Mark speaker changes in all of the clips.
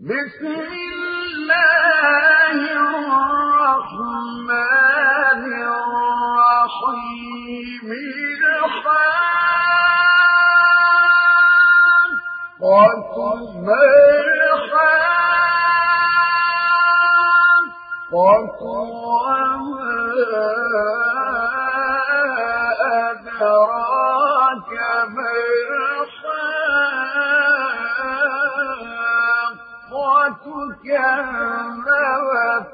Speaker 1: بسم الله الرحمن الرحيم. الحاقة ما الحاقة وما كذبت ثمود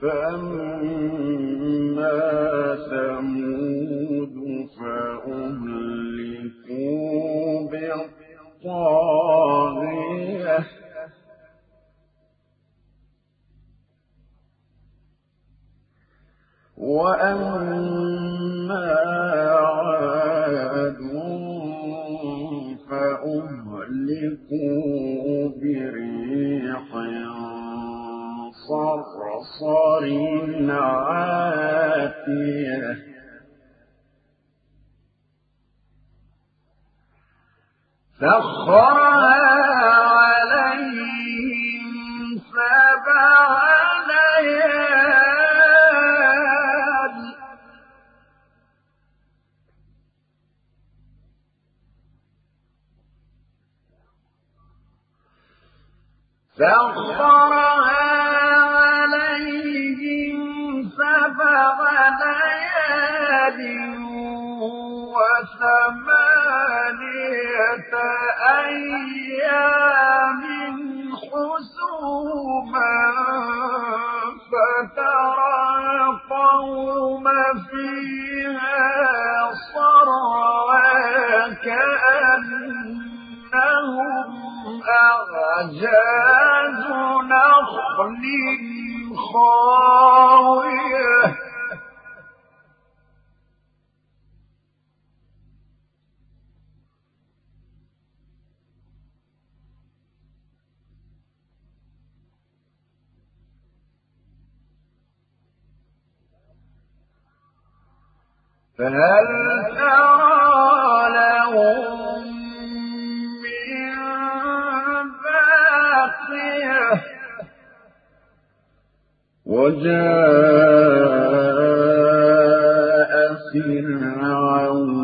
Speaker 1: فأما ثمود فأهلكوا بالطاغية وأما عاد فأهلكوا بريح صرصر عاتية. سخرها عليهم سبع ليال. سخرها وثمانية أيام حسوما فترى القوم فيها صرعى كأنهم أعجاز نخل خاوية. فهل ترى لهم من باقية؟ وجاء فرعون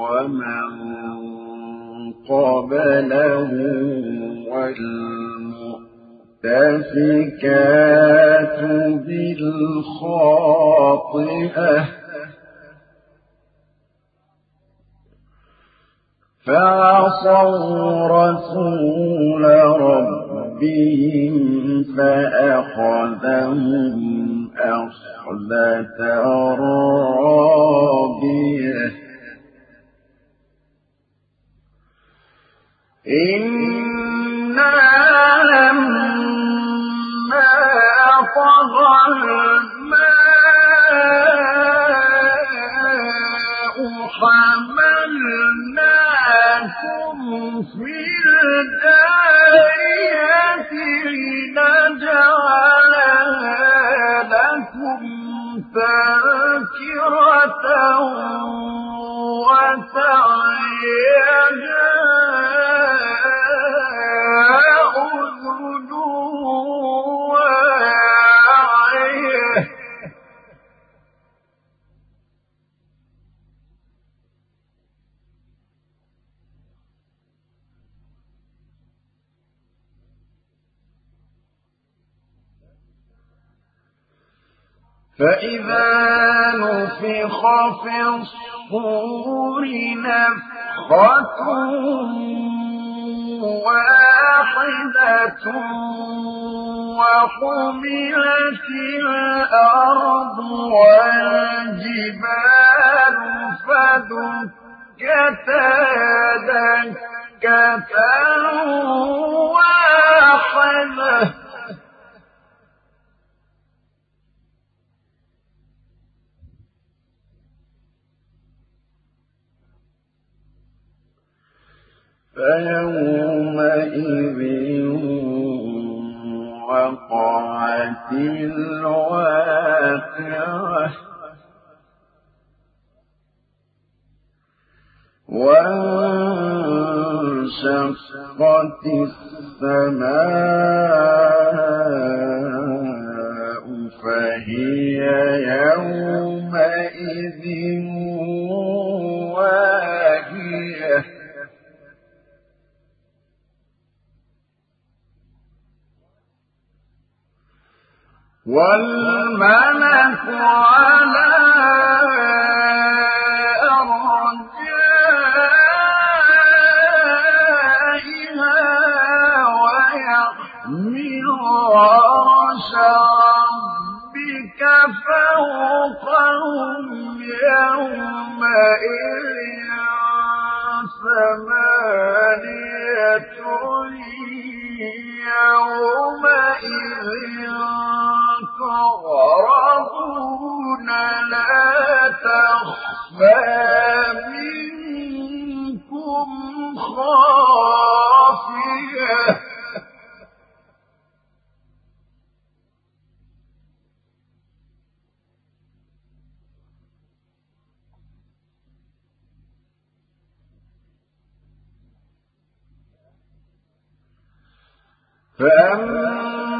Speaker 1: ومن قبله والمؤتفكات بالخاطئة. فعصوا رسول ربهم فأخذهم أخذة رابية. إنا لما طغى تذكرة وتعيها فإذا نفخ في الصور نفخة واحدة وحملت الأرض والجبال فدكتا دكة واحدة. فيومئذ وقعت الواقعة. وانشقت السماء فهي يومئذ والملك على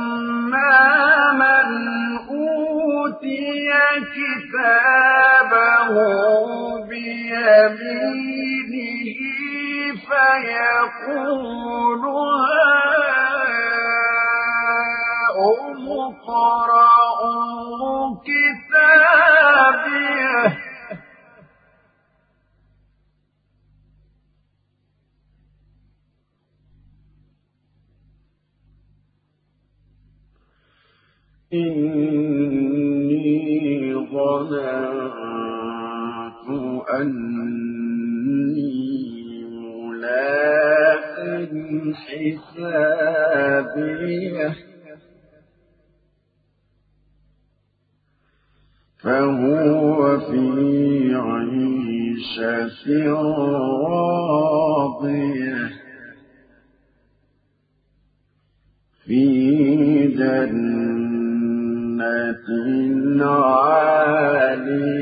Speaker 1: فأما أوتي كتابه بيمينه فيقول هاؤم اقرءوا كتابيه إني ظننت أني حسابيه فهو في عيشة راضية في جنة عالية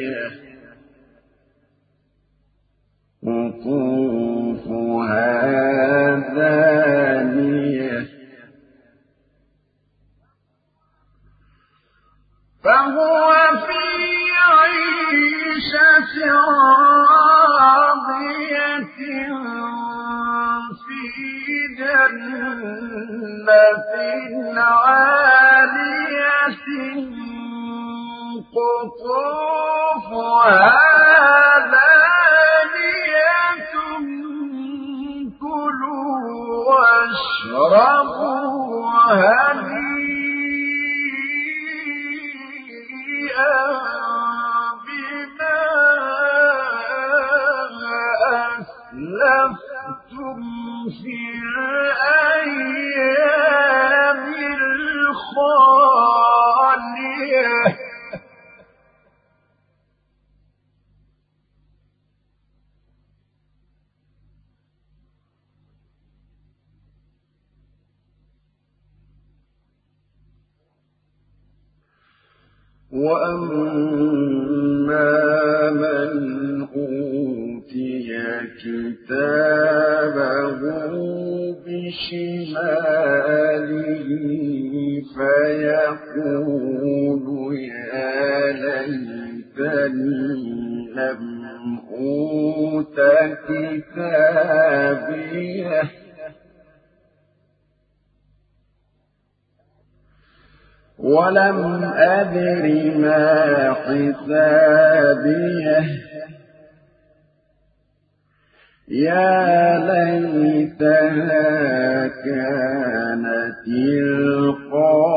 Speaker 1: عالية قطوفها وأما من أوتي كتابه بشماله فيقول يا ليتني لم أوت كتابيه ولم أدر ما حسابيه. يا ليتها كانت القاضية.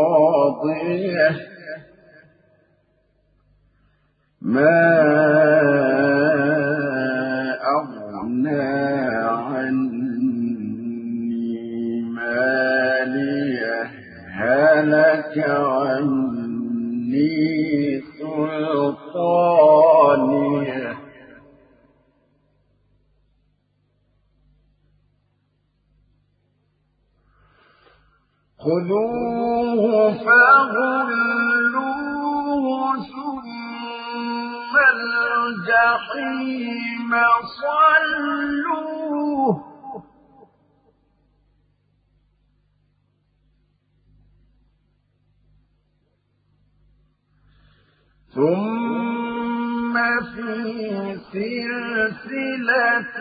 Speaker 1: ما أغنى عني مالية؟ هلك خذوه فغلوه ثم الجحيم صلوه. ثم في سلسلة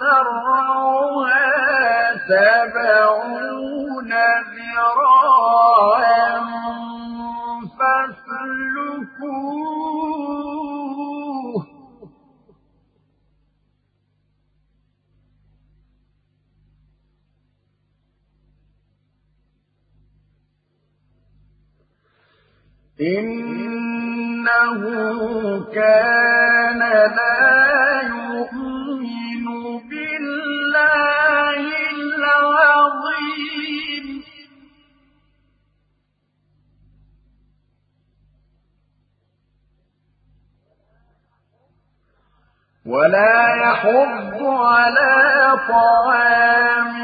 Speaker 1: ذرعها سبعون ذراعا فاسلكوه. إنه كان لا ولا يحض على طعام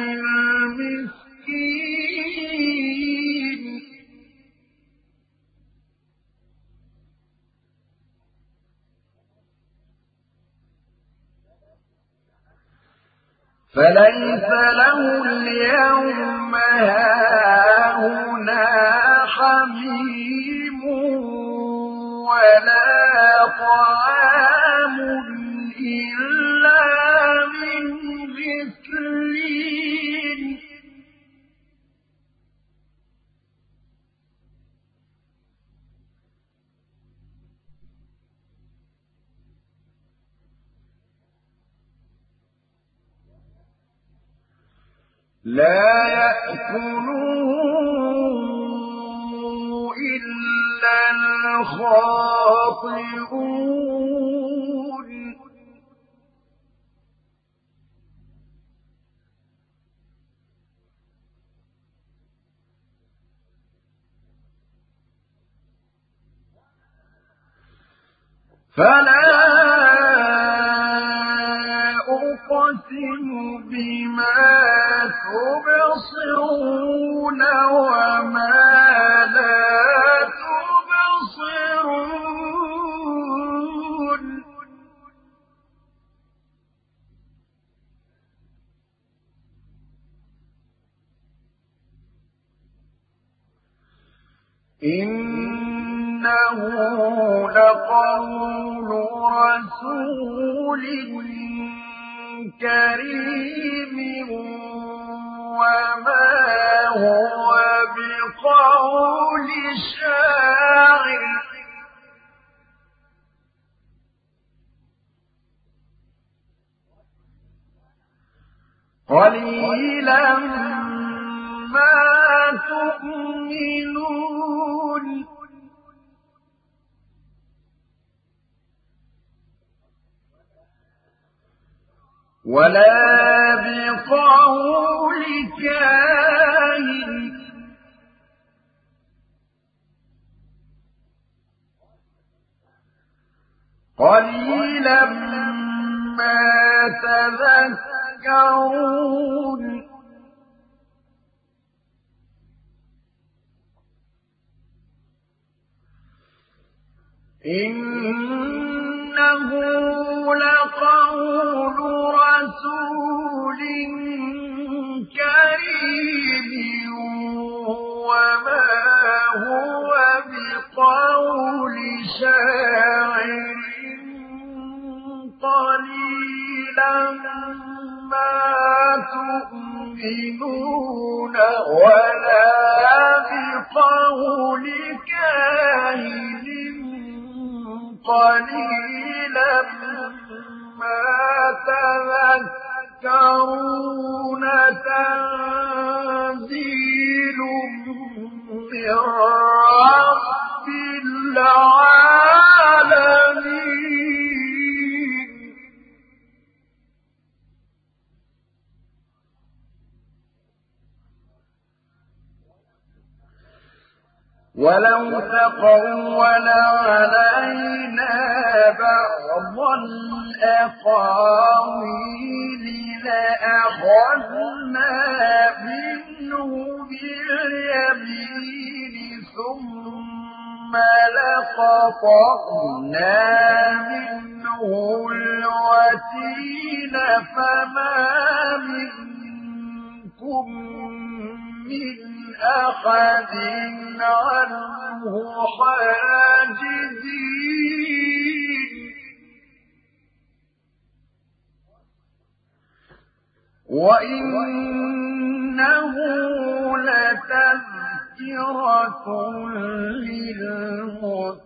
Speaker 1: المسكين. فليس له اليوم هاهنا حميم ولا طعام إلا من غسلين لا يأكله إلا الخاطئون. فلا أقسم بما تبصرون وما لا تبصرون. إنه لقول رسول كريم وما هو بقول شاعر. قليلا ما تؤمنون. ولا بقول كاهن قليلا ما تذكرون. إنه لقول رسول كريم وما هو بقول شاعر قليلا ما تؤمنون ولا بقول كاهن قليلا تذكرون تنزيل من رب العالمين. ولو تقول علينا بعض الأقاويل لأخذنا منه باليمين ثم لقطعنا منه الوتين فما منكم من أحد عنه حاجزين. وإنه لتذكرة للمتقين.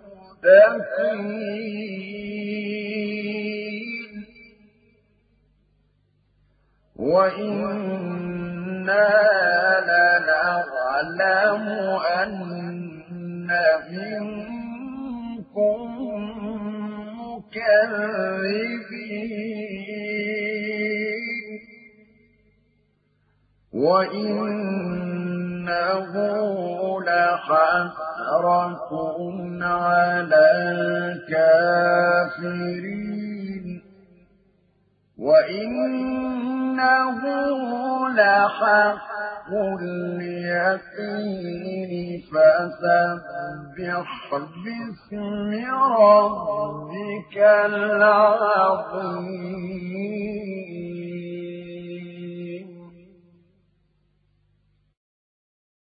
Speaker 1: وإنا لنعلم أن منكم مكذبين. وإنه لحسرة على الكافرين. وإنه لحق اليقين فسبح باسم ربك العظيم